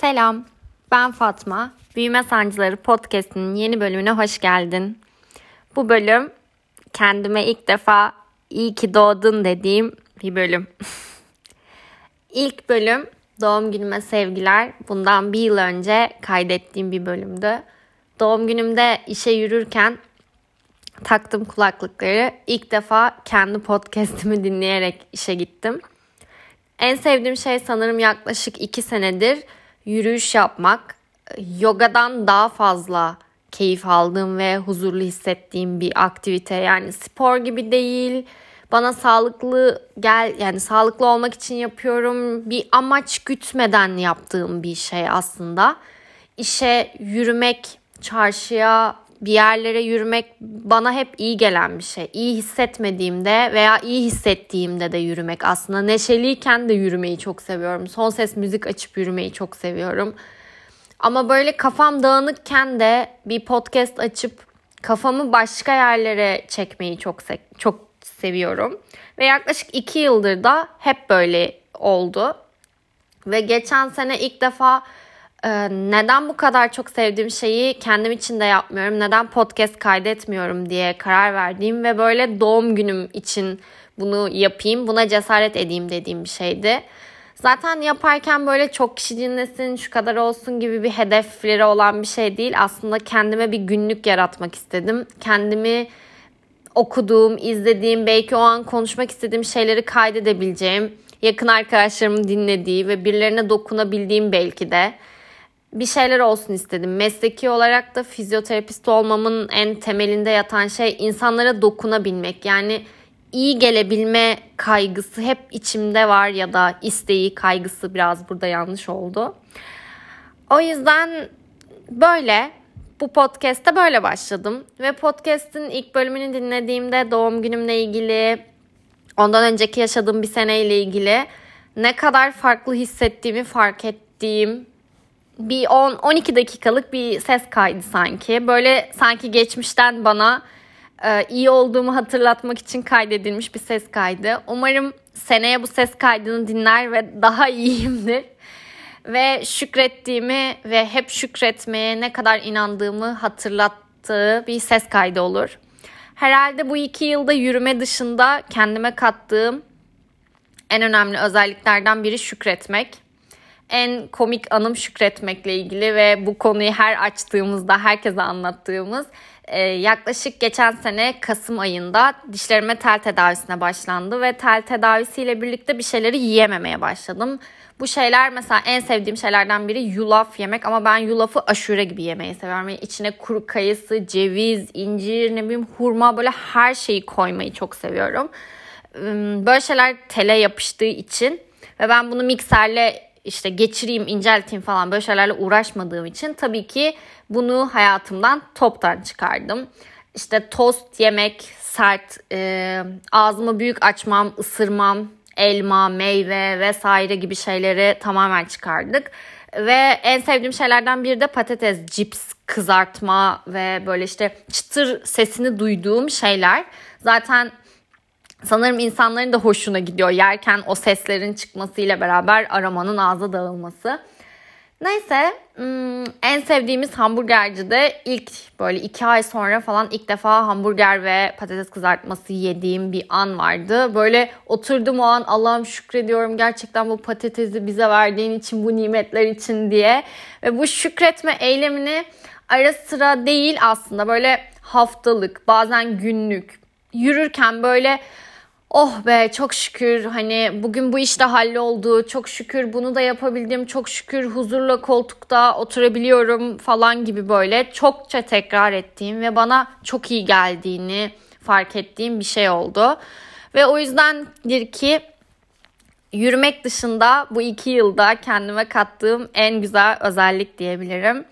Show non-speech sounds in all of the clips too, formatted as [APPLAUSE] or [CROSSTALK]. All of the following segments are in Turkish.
Selam, ben Fatma. Büyüme Sancıları Podcast'inin yeni bölümüne hoş geldin. Bu bölüm kendime ilk defa iyi ki doğdun dediğim bir bölüm. [LAUGHS] İlk bölüm doğum günüme sevgiler. Bundan bir yıl önce kaydettiğim bir bölümdü. Doğum günümde işe yürürken taktım kulaklıkları. İlk defa kendi podcast'imi dinleyerek işe gittim. En sevdiğim şey sanırım yaklaşık iki senedir yürüyüş yapmak. Yogadan daha fazla keyif aldığım ve huzurlu hissettiğim bir aktivite. Yani spor gibi değil. Bana sağlıklı gel yani sağlıklı olmak için yapıyorum. Bir amaç gütmeden yaptığım bir şey aslında. İşe yürümek, çarşıya bir yerlere yürümek bana hep iyi gelen bir şey. İyi hissetmediğimde veya iyi hissettiğimde de yürümek aslında. Neşeliyken de yürümeyi çok seviyorum. Son ses müzik açıp yürümeyi çok seviyorum. Ama böyle kafam dağınıkken de bir podcast açıp kafamı başka yerlere çekmeyi çok se- çok seviyorum. Ve yaklaşık iki yıldır da hep böyle oldu. Ve geçen sene ilk defa ee, neden bu kadar çok sevdiğim şeyi kendim için de yapmıyorum, neden podcast kaydetmiyorum diye karar verdiğim ve böyle doğum günüm için bunu yapayım, buna cesaret edeyim dediğim bir şeydi. Zaten yaparken böyle çok kişi dinlesin, şu kadar olsun gibi bir hedefleri olan bir şey değil. Aslında kendime bir günlük yaratmak istedim. Kendimi okuduğum, izlediğim, belki o an konuşmak istediğim şeyleri kaydedebileceğim, yakın arkadaşlarımın dinlediği ve birilerine dokunabildiğim belki de bir şeyler olsun istedim. Mesleki olarak da fizyoterapist olmamın en temelinde yatan şey insanlara dokunabilmek. Yani iyi gelebilme kaygısı hep içimde var ya da isteği, kaygısı biraz burada yanlış oldu. O yüzden böyle bu podcast'te böyle başladım ve podcast'in ilk bölümünü dinlediğimde doğum günümle ilgili, ondan önceki yaşadığım bir seneyle ilgili ne kadar farklı hissettiğimi fark ettiğim bir 10-12 dakikalık bir ses kaydı sanki. Böyle sanki geçmişten bana e, iyi olduğumu hatırlatmak için kaydedilmiş bir ses kaydı. Umarım seneye bu ses kaydını dinler ve daha iyiyimdir. Ve şükrettiğimi ve hep şükretmeye ne kadar inandığımı hatırlattığı bir ses kaydı olur. Herhalde bu iki yılda yürüme dışında kendime kattığım en önemli özelliklerden biri şükretmek en komik anım şükretmekle ilgili ve bu konuyu her açtığımızda herkese anlattığımız e, yaklaşık geçen sene Kasım ayında dişlerime tel tedavisine başlandı ve tel tedavisiyle birlikte bir şeyleri yiyememeye başladım. Bu şeyler mesela en sevdiğim şeylerden biri yulaf yemek ama ben yulafı aşure gibi yemeyi seviyorum. Yani içine kuru kayısı, ceviz, incir, ne bileyim hurma böyle her şeyi koymayı çok seviyorum. Böyle şeyler tele yapıştığı için ve ben bunu mikserle işte geçireyim, incelteyim falan böyle şeylerle uğraşmadığım için tabii ki bunu hayatımdan toptan çıkardım. İşte tost yemek, sert, e, ağzımı büyük açmam, ısırmam, elma, meyve vesaire gibi şeyleri tamamen çıkardık. Ve en sevdiğim şeylerden biri de patates, cips, kızartma ve böyle işte çıtır sesini duyduğum şeyler. Zaten Sanırım insanların da hoşuna gidiyor yerken o seslerin çıkmasıyla beraber aramanın ağza dağılması. Neyse hmm, en sevdiğimiz hamburgerci de ilk böyle iki ay sonra falan ilk defa hamburger ve patates kızartması yediğim bir an vardı. Böyle oturdum o an Allah'ım şükrediyorum gerçekten bu patatesi bize verdiğin için bu nimetler için diye. Ve bu şükretme eylemini ara sıra değil aslında böyle haftalık bazen günlük yürürken böyle oh be çok şükür hani bugün bu işte halloldu çok şükür bunu da yapabildim çok şükür huzurla koltukta oturabiliyorum falan gibi böyle çokça tekrar ettiğim ve bana çok iyi geldiğini fark ettiğim bir şey oldu. Ve o yüzdendir ki yürümek dışında bu iki yılda kendime kattığım en güzel özellik diyebilirim.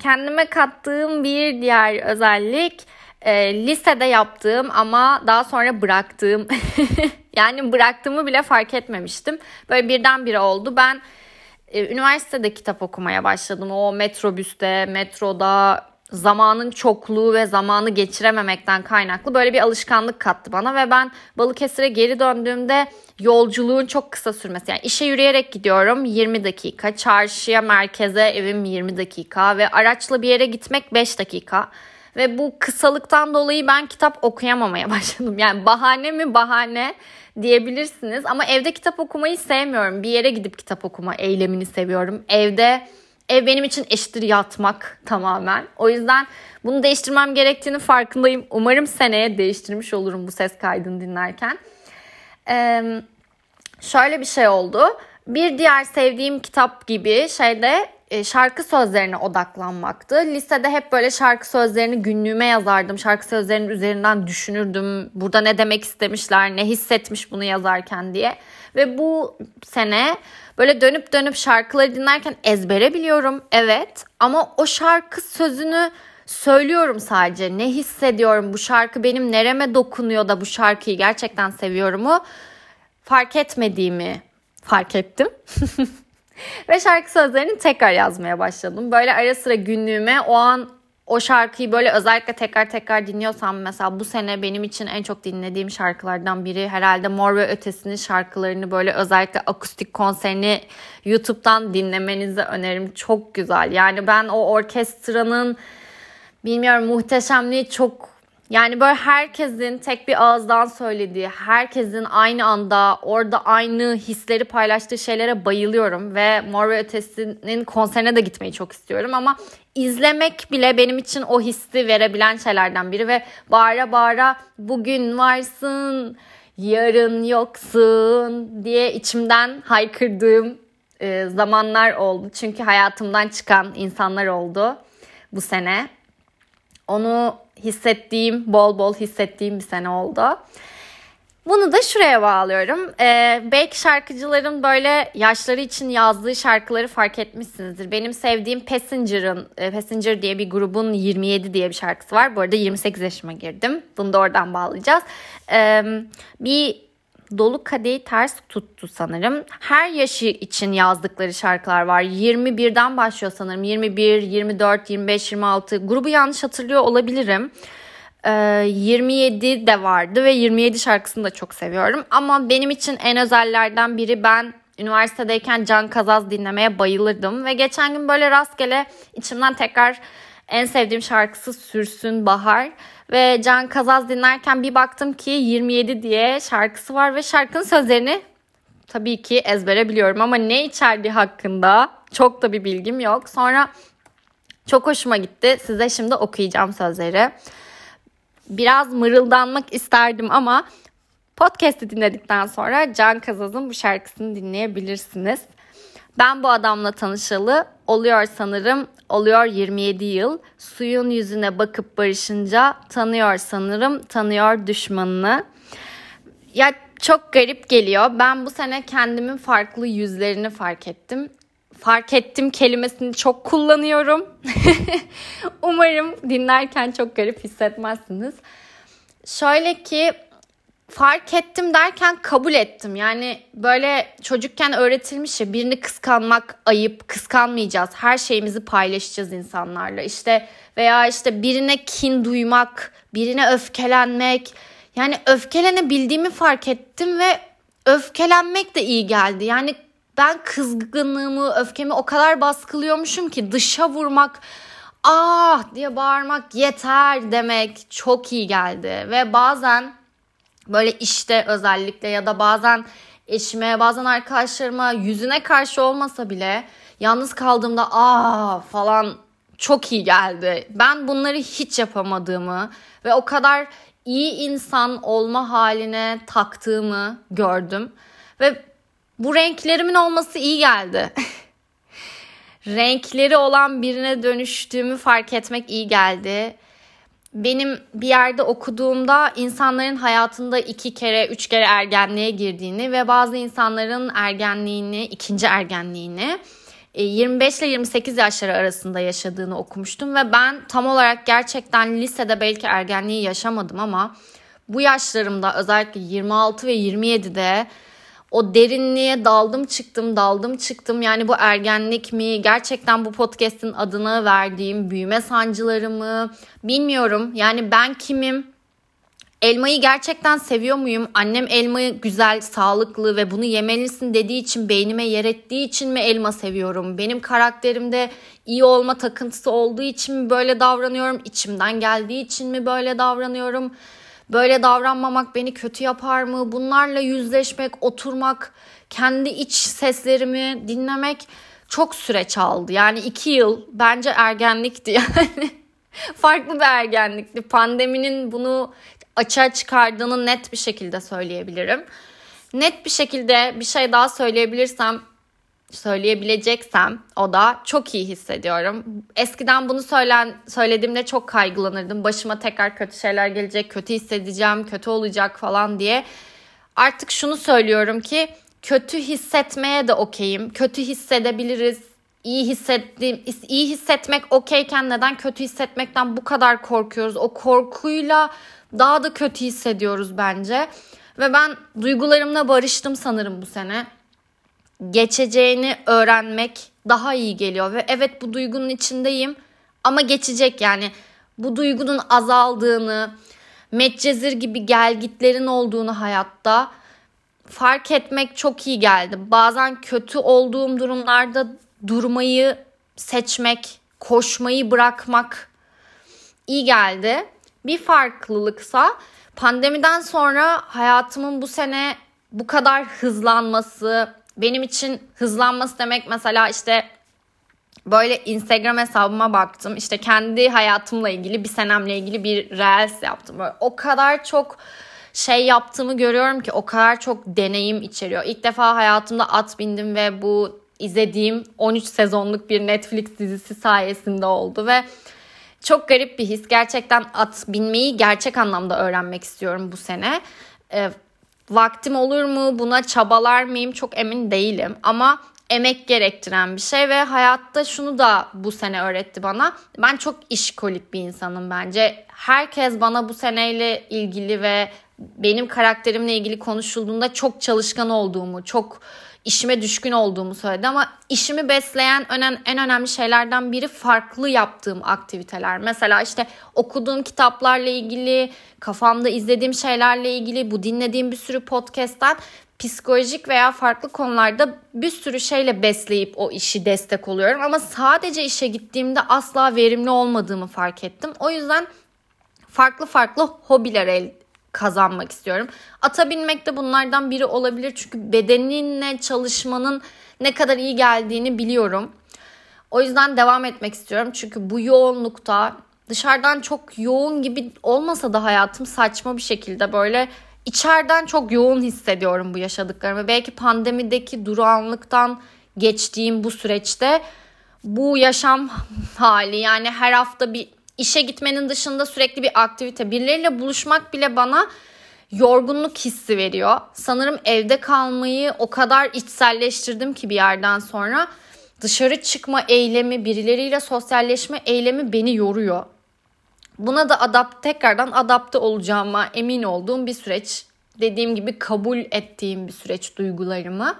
Kendime kattığım bir diğer özellik e, lisede yaptığım ama daha sonra bıraktığım [LAUGHS] yani bıraktığımı bile fark etmemiştim. Böyle birdenbire oldu. Ben e, üniversitede kitap okumaya başladım. O metrobüste, metroda, zamanın çokluğu ve zamanı geçirememekten kaynaklı böyle bir alışkanlık kattı bana ve ben Balıkesir'e geri döndüğümde yolculuğun çok kısa sürmesi. Yani işe yürüyerek gidiyorum 20 dakika, çarşıya, merkeze evim 20 dakika ve araçla bir yere gitmek 5 dakika. Ve bu kısalıktan dolayı ben kitap okuyamamaya [LAUGHS] başladım. Yani bahane mi bahane diyebilirsiniz ama evde kitap okumayı sevmiyorum. Bir yere gidip kitap okuma eylemini seviyorum. Evde ev benim için eşittir yatmak tamamen. O yüzden bunu değiştirmem gerektiğini farkındayım. Umarım seneye değiştirmiş olurum bu ses kaydını dinlerken. Ee, şöyle bir şey oldu. Bir diğer sevdiğim kitap gibi şeyde şarkı sözlerine odaklanmaktı. Lisede hep böyle şarkı sözlerini günlüğüme yazardım. Şarkı sözlerinin üzerinden düşünürdüm. Burada ne demek istemişler, ne hissetmiş bunu yazarken diye. Ve bu sene böyle dönüp dönüp şarkıları dinlerken ezbere biliyorum. Evet ama o şarkı sözünü söylüyorum sadece. Ne hissediyorum? Bu şarkı benim nereme dokunuyor da bu şarkıyı gerçekten seviyorumu fark etmediğimi fark ettim. [LAUGHS] Ve şarkı sözlerini tekrar yazmaya başladım. Böyle ara sıra günlüğüme o an o şarkıyı böyle özellikle tekrar tekrar dinliyorsam mesela bu sene benim için en çok dinlediğim şarkılardan biri herhalde Mor ve Ötesi'nin şarkılarını böyle özellikle akustik konserini YouTube'dan dinlemenizi öneririm. Çok güzel. Yani ben o orkestranın bilmiyorum muhteşemliği çok yani böyle herkesin tek bir ağızdan söylediği, herkesin aynı anda orada aynı hisleri paylaştığı şeylere bayılıyorum ve Mor ve Ötesi'nin konserine de gitmeyi çok istiyorum ama izlemek bile benim için o hissi verebilen şeylerden biri ve bağıra bağıra bugün varsın, yarın yoksun diye içimden haykırdığım e, zamanlar oldu. Çünkü hayatımdan çıkan insanlar oldu bu sene. Onu hissettiğim, bol bol hissettiğim bir sene oldu. Bunu da şuraya bağlıyorum. Ee, belki şarkıcıların böyle yaşları için yazdığı şarkıları fark etmişsinizdir. Benim sevdiğim Passenger'ın, e, Passenger diye bir grubun 27 diye bir şarkısı var. Bu arada 28 yaşıma girdim. Bunu da oradan bağlayacağız. Ee, bir Dolu Kadehi Ters Tuttu sanırım. Her yaşı için yazdıkları şarkılar var. 21'den başlıyor sanırım. 21, 24, 25, 26. Grubu yanlış hatırlıyor olabilirim. Ee, 27 de vardı ve 27 şarkısını da çok seviyorum. Ama benim için en özellerden biri ben üniversitedeyken Can Kazaz dinlemeye bayılırdım. Ve geçen gün böyle rastgele içimden tekrar en sevdiğim şarkısı Sürsün Bahar. Ve Can Kazaz dinlerken bir baktım ki 27 diye şarkısı var ve şarkının sözlerini tabii ki ezbere biliyorum ama ne içerdiği hakkında çok da bir bilgim yok. Sonra çok hoşuma gitti. Size şimdi okuyacağım sözleri. Biraz mırıldanmak isterdim ama podcast'i dinledikten sonra Can Kazaz'ın bu şarkısını dinleyebilirsiniz. Ben bu adamla tanışalı oluyor sanırım oluyor 27 yıl. Suyun yüzüne bakıp barışınca tanıyor sanırım tanıyor düşmanını. Ya çok garip geliyor. Ben bu sene kendimin farklı yüzlerini fark ettim. Fark ettim kelimesini çok kullanıyorum. [LAUGHS] Umarım dinlerken çok garip hissetmezsiniz. Şöyle ki fark ettim derken kabul ettim. Yani böyle çocukken öğretilmiş ya birini kıskanmak ayıp, kıskanmayacağız. Her şeyimizi paylaşacağız insanlarla. İşte veya işte birine kin duymak, birine öfkelenmek. Yani öfkelenebildiğimi fark ettim ve öfkelenmek de iyi geldi. Yani ben kızgınlığımı, öfkemi o kadar baskılıyormuşum ki dışa vurmak, ah diye bağırmak yeter demek çok iyi geldi. Ve bazen böyle işte özellikle ya da bazen eşime bazen arkadaşlarıma yüzüne karşı olmasa bile yalnız kaldığımda aa falan çok iyi geldi. Ben bunları hiç yapamadığımı ve o kadar iyi insan olma haline taktığımı gördüm ve bu renklerimin olması iyi geldi. [LAUGHS] Renkleri olan birine dönüştüğümü fark etmek iyi geldi benim bir yerde okuduğumda insanların hayatında iki kere, üç kere ergenliğe girdiğini ve bazı insanların ergenliğini, ikinci ergenliğini 25 ile 28 yaşları arasında yaşadığını okumuştum ve ben tam olarak gerçekten lisede belki ergenliği yaşamadım ama bu yaşlarımda özellikle 26 ve 27'de o derinliğe daldım çıktım daldım çıktım. Yani bu ergenlik mi gerçekten bu podcast'in adını verdiğim büyüme sancıları mı bilmiyorum. Yani ben kimim? Elmayı gerçekten seviyor muyum? Annem elmayı güzel, sağlıklı ve bunu yemelisin dediği için beynime yer ettiği için mi elma seviyorum? Benim karakterimde iyi olma takıntısı olduğu için mi böyle davranıyorum? İçimden geldiği için mi böyle davranıyorum? Böyle davranmamak beni kötü yapar mı? Bunlarla yüzleşmek, oturmak, kendi iç seslerimi dinlemek çok süreç aldı. Yani iki yıl bence ergenlikti [LAUGHS] yani. Farklı bir ergenlikti. Pandeminin bunu açığa çıkardığını net bir şekilde söyleyebilirim. Net bir şekilde bir şey daha söyleyebilirsem söyleyebileceksem o da çok iyi hissediyorum. Eskiden bunu söylen söylediğimde çok kaygılanırdım. Başıma tekrar kötü şeyler gelecek, kötü hissedeceğim, kötü olacak falan diye. Artık şunu söylüyorum ki kötü hissetmeye de okeyim. Kötü hissedebiliriz. İyi hissettiğim, iyi hissetmek okeyken neden kötü hissetmekten bu kadar korkuyoruz? O korkuyla daha da kötü hissediyoruz bence. Ve ben duygularımla barıştım sanırım bu sene geçeceğini öğrenmek daha iyi geliyor ve evet bu duygunun içindeyim ama geçecek yani bu duygunun azaldığını, metcezir gibi gelgitlerin olduğunu hayatta fark etmek çok iyi geldi. Bazen kötü olduğum durumlarda durmayı seçmek, koşmayı bırakmak iyi geldi. Bir farklılıksa pandemiden sonra hayatımın bu sene bu kadar hızlanması, benim için hızlanması demek mesela işte böyle Instagram hesabıma baktım. İşte kendi hayatımla ilgili bir senemle ilgili bir reels yaptım. Böyle o kadar çok şey yaptığımı görüyorum ki o kadar çok deneyim içeriyor. İlk defa hayatımda at bindim ve bu izlediğim 13 sezonluk bir Netflix dizisi sayesinde oldu ve çok garip bir his. Gerçekten at binmeyi gerçek anlamda öğrenmek istiyorum bu sene. Ee, Vaktim olur mu? Buna çabalar mıyım? Çok emin değilim. Ama emek gerektiren bir şey ve hayatta şunu da bu sene öğretti bana. Ben çok işkolik bir insanım bence. Herkes bana bu seneyle ilgili ve benim karakterimle ilgili konuşulduğunda çok çalışkan olduğumu, çok işime düşkün olduğumu söyledi ama işimi besleyen en önemli şeylerden biri farklı yaptığım aktiviteler. Mesela işte okuduğum kitaplarla ilgili, kafamda izlediğim şeylerle ilgili, bu dinlediğim bir sürü podcast'ten psikolojik veya farklı konularda bir sürü şeyle besleyip o işi destek oluyorum. Ama sadece işe gittiğimde asla verimli olmadığımı fark ettim. O yüzden farklı farklı hobiler el, kazanmak istiyorum. Ata binmek de bunlardan biri olabilir. Çünkü bedeninle çalışmanın ne kadar iyi geldiğini biliyorum. O yüzden devam etmek istiyorum. Çünkü bu yoğunlukta dışarıdan çok yoğun gibi olmasa da hayatım saçma bir şekilde böyle içeriden çok yoğun hissediyorum bu yaşadıklarımı. Belki pandemideki durağanlıktan geçtiğim bu süreçte bu yaşam [LAUGHS] hali yani her hafta bir işe gitmenin dışında sürekli bir aktivite, birileriyle buluşmak bile bana yorgunluk hissi veriyor. Sanırım evde kalmayı o kadar içselleştirdim ki bir yerden sonra dışarı çıkma eylemi, birileriyle sosyalleşme eylemi beni yoruyor. Buna da adapt tekrardan adapte olacağıma emin olduğum bir süreç. Dediğim gibi kabul ettiğim bir süreç duygularımı.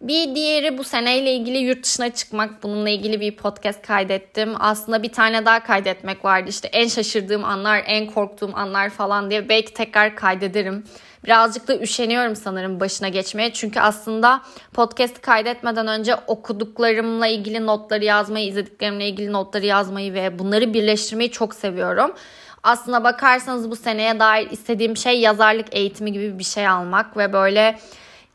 Bir diğeri bu seneyle ilgili yurt dışına çıkmak. Bununla ilgili bir podcast kaydettim. Aslında bir tane daha kaydetmek vardı. İşte en şaşırdığım anlar, en korktuğum anlar falan diye. Belki tekrar kaydederim. Birazcık da üşeniyorum sanırım başına geçmeye. Çünkü aslında podcast kaydetmeden önce okuduklarımla ilgili notları yazmayı, izlediklerimle ilgili notları yazmayı ve bunları birleştirmeyi çok seviyorum. Aslına bakarsanız bu seneye dair istediğim şey yazarlık eğitimi gibi bir şey almak ve böyle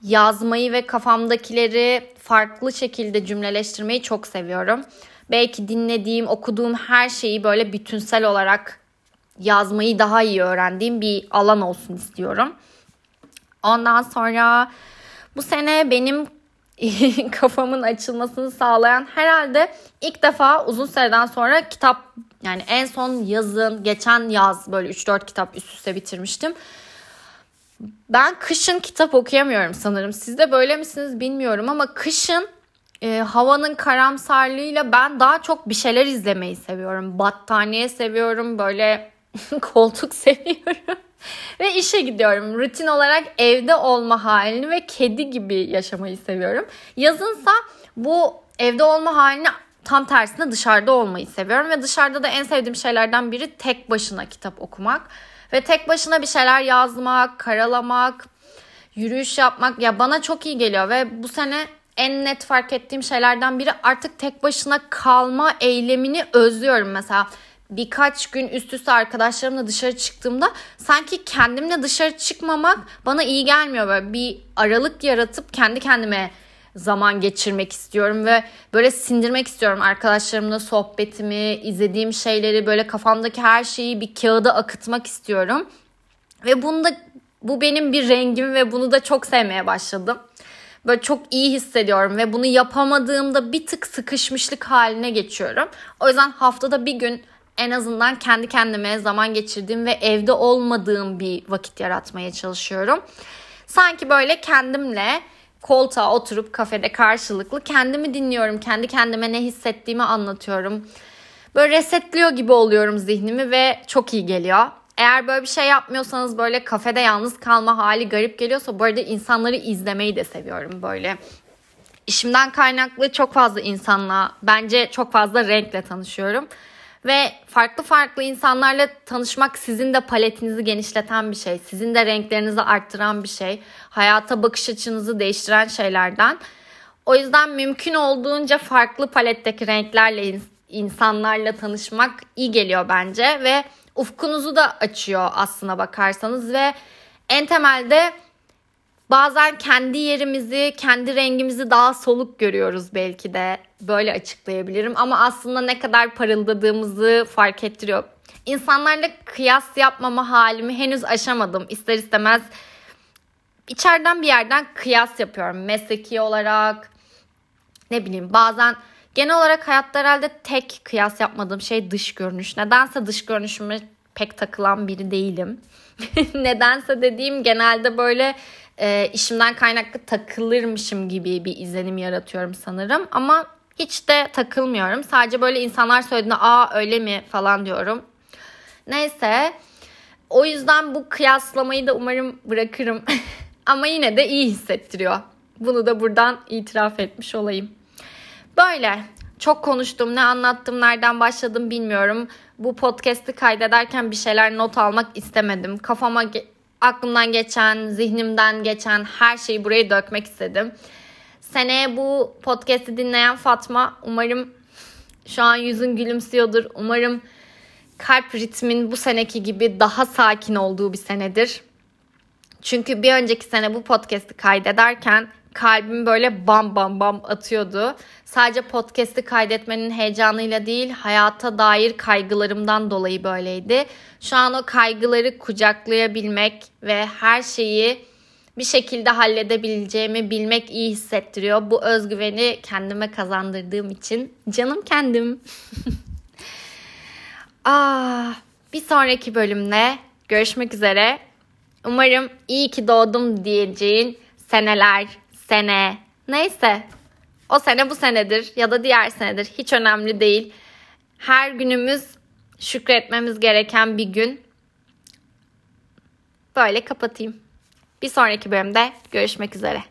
yazmayı ve kafamdakileri farklı şekilde cümleleştirmeyi çok seviyorum. Belki dinlediğim, okuduğum her şeyi böyle bütünsel olarak yazmayı daha iyi öğrendiğim bir alan olsun istiyorum. Ondan sonra bu sene benim [LAUGHS] kafamın açılmasını sağlayan herhalde ilk defa uzun süreden sonra kitap yani en son yazın geçen yaz böyle 3-4 kitap üst üste bitirmiştim. Ben kışın kitap okuyamıyorum sanırım. Siz de böyle misiniz bilmiyorum ama kışın e, havanın karamsarlığıyla ben daha çok bir şeyler izlemeyi seviyorum. Battaniye seviyorum, böyle [LAUGHS] koltuk seviyorum. [LAUGHS] ve işe gidiyorum. Rutin olarak evde olma halini ve kedi gibi yaşamayı seviyorum. Yazınsa bu evde olma halini tam tersine dışarıda olmayı seviyorum ve dışarıda da en sevdiğim şeylerden biri tek başına kitap okumak ve tek başına bir şeyler yazmak, karalamak, yürüyüş yapmak ya bana çok iyi geliyor ve bu sene en net fark ettiğim şeylerden biri artık tek başına kalma eylemini özlüyorum mesela birkaç gün üst üste arkadaşlarımla dışarı çıktığımda sanki kendimle dışarı çıkmamak bana iyi gelmiyor. Böyle bir aralık yaratıp kendi kendime zaman geçirmek istiyorum ve böyle sindirmek istiyorum arkadaşlarımla sohbetimi, izlediğim şeyleri böyle kafamdaki her şeyi bir kağıda akıtmak istiyorum. Ve bunda bu benim bir rengim ve bunu da çok sevmeye başladım. Böyle çok iyi hissediyorum ve bunu yapamadığımda bir tık sıkışmışlık haline geçiyorum. O yüzden haftada bir gün en azından kendi kendime zaman geçirdiğim ve evde olmadığım bir vakit yaratmaya çalışıyorum. Sanki böyle kendimle koltuğa oturup kafede karşılıklı kendimi dinliyorum. Kendi kendime ne hissettiğimi anlatıyorum. Böyle resetliyor gibi oluyorum zihnimi ve çok iyi geliyor. Eğer böyle bir şey yapmıyorsanız böyle kafede yalnız kalma hali garip geliyorsa bu arada insanları izlemeyi de seviyorum böyle. İşimden kaynaklı çok fazla insanla bence çok fazla renkle tanışıyorum. Ve farklı farklı insanlarla tanışmak sizin de paletinizi genişleten bir şey. Sizin de renklerinizi arttıran bir şey. Hayata bakış açınızı değiştiren şeylerden. O yüzden mümkün olduğunca farklı paletteki renklerle insanlarla tanışmak iyi geliyor bence ve ufkunuzu da açıyor aslına bakarsanız ve en temelde bazen kendi yerimizi, kendi rengimizi daha soluk görüyoruz belki de. Böyle açıklayabilirim ama aslında ne kadar parıldadığımızı fark ettiriyor. İnsanlarla kıyas yapmama halimi henüz aşamadım. İster istemez içeriden bir yerden kıyas yapıyorum. Mesleki olarak ne bileyim bazen genel olarak hayatta herhalde tek kıyas yapmadığım şey dış görünüş. Nedense dış görünüşüme pek takılan biri değilim. [LAUGHS] Nedense dediğim genelde böyle e, işimden kaynaklı takılırmışım gibi bir izlenim yaratıyorum sanırım. Ama hiç de takılmıyorum. Sadece böyle insanlar söylediğinde aa öyle mi falan diyorum. Neyse o yüzden bu kıyaslamayı da umarım bırakırım. [LAUGHS] Ama yine de iyi hissettiriyor. Bunu da buradan itiraf etmiş olayım. Böyle çok konuştum. Ne anlattım, nereden başladım bilmiyorum. Bu podcast'i kaydederken bir şeyler not almak istemedim. Kafama aklımdan geçen, zihnimden geçen her şeyi buraya dökmek istedim. Seneye bu podcast'i dinleyen Fatma umarım şu an yüzün gülümsüyordur. Umarım kalp ritmin bu seneki gibi daha sakin olduğu bir senedir. Çünkü bir önceki sene bu podcast'i kaydederken kalbim böyle bam bam bam atıyordu. Sadece podcast'i kaydetmenin heyecanıyla değil, hayata dair kaygılarımdan dolayı böyleydi. Şu an o kaygıları kucaklayabilmek ve her şeyi bir şekilde halledebileceğimi bilmek iyi hissettiriyor. Bu özgüveni kendime kazandırdığım için canım kendim. [LAUGHS] ah, bir sonraki bölümde görüşmek üzere. Umarım iyi ki doğdum diyeceğin seneler, sene neyse o sene bu senedir ya da diğer senedir hiç önemli değil. Her günümüz şükretmemiz gereken bir gün. Böyle kapatayım. Bir sonraki bölümde görüşmek üzere.